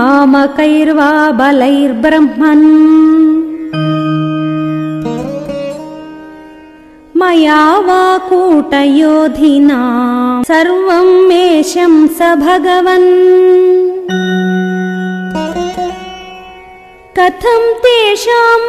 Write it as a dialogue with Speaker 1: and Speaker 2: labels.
Speaker 1: मामकैर्वा बलैर्ब्रह्मन्। मया वा कूटयोधिना सर्वं मेषं स भगवन्। कथं तेषां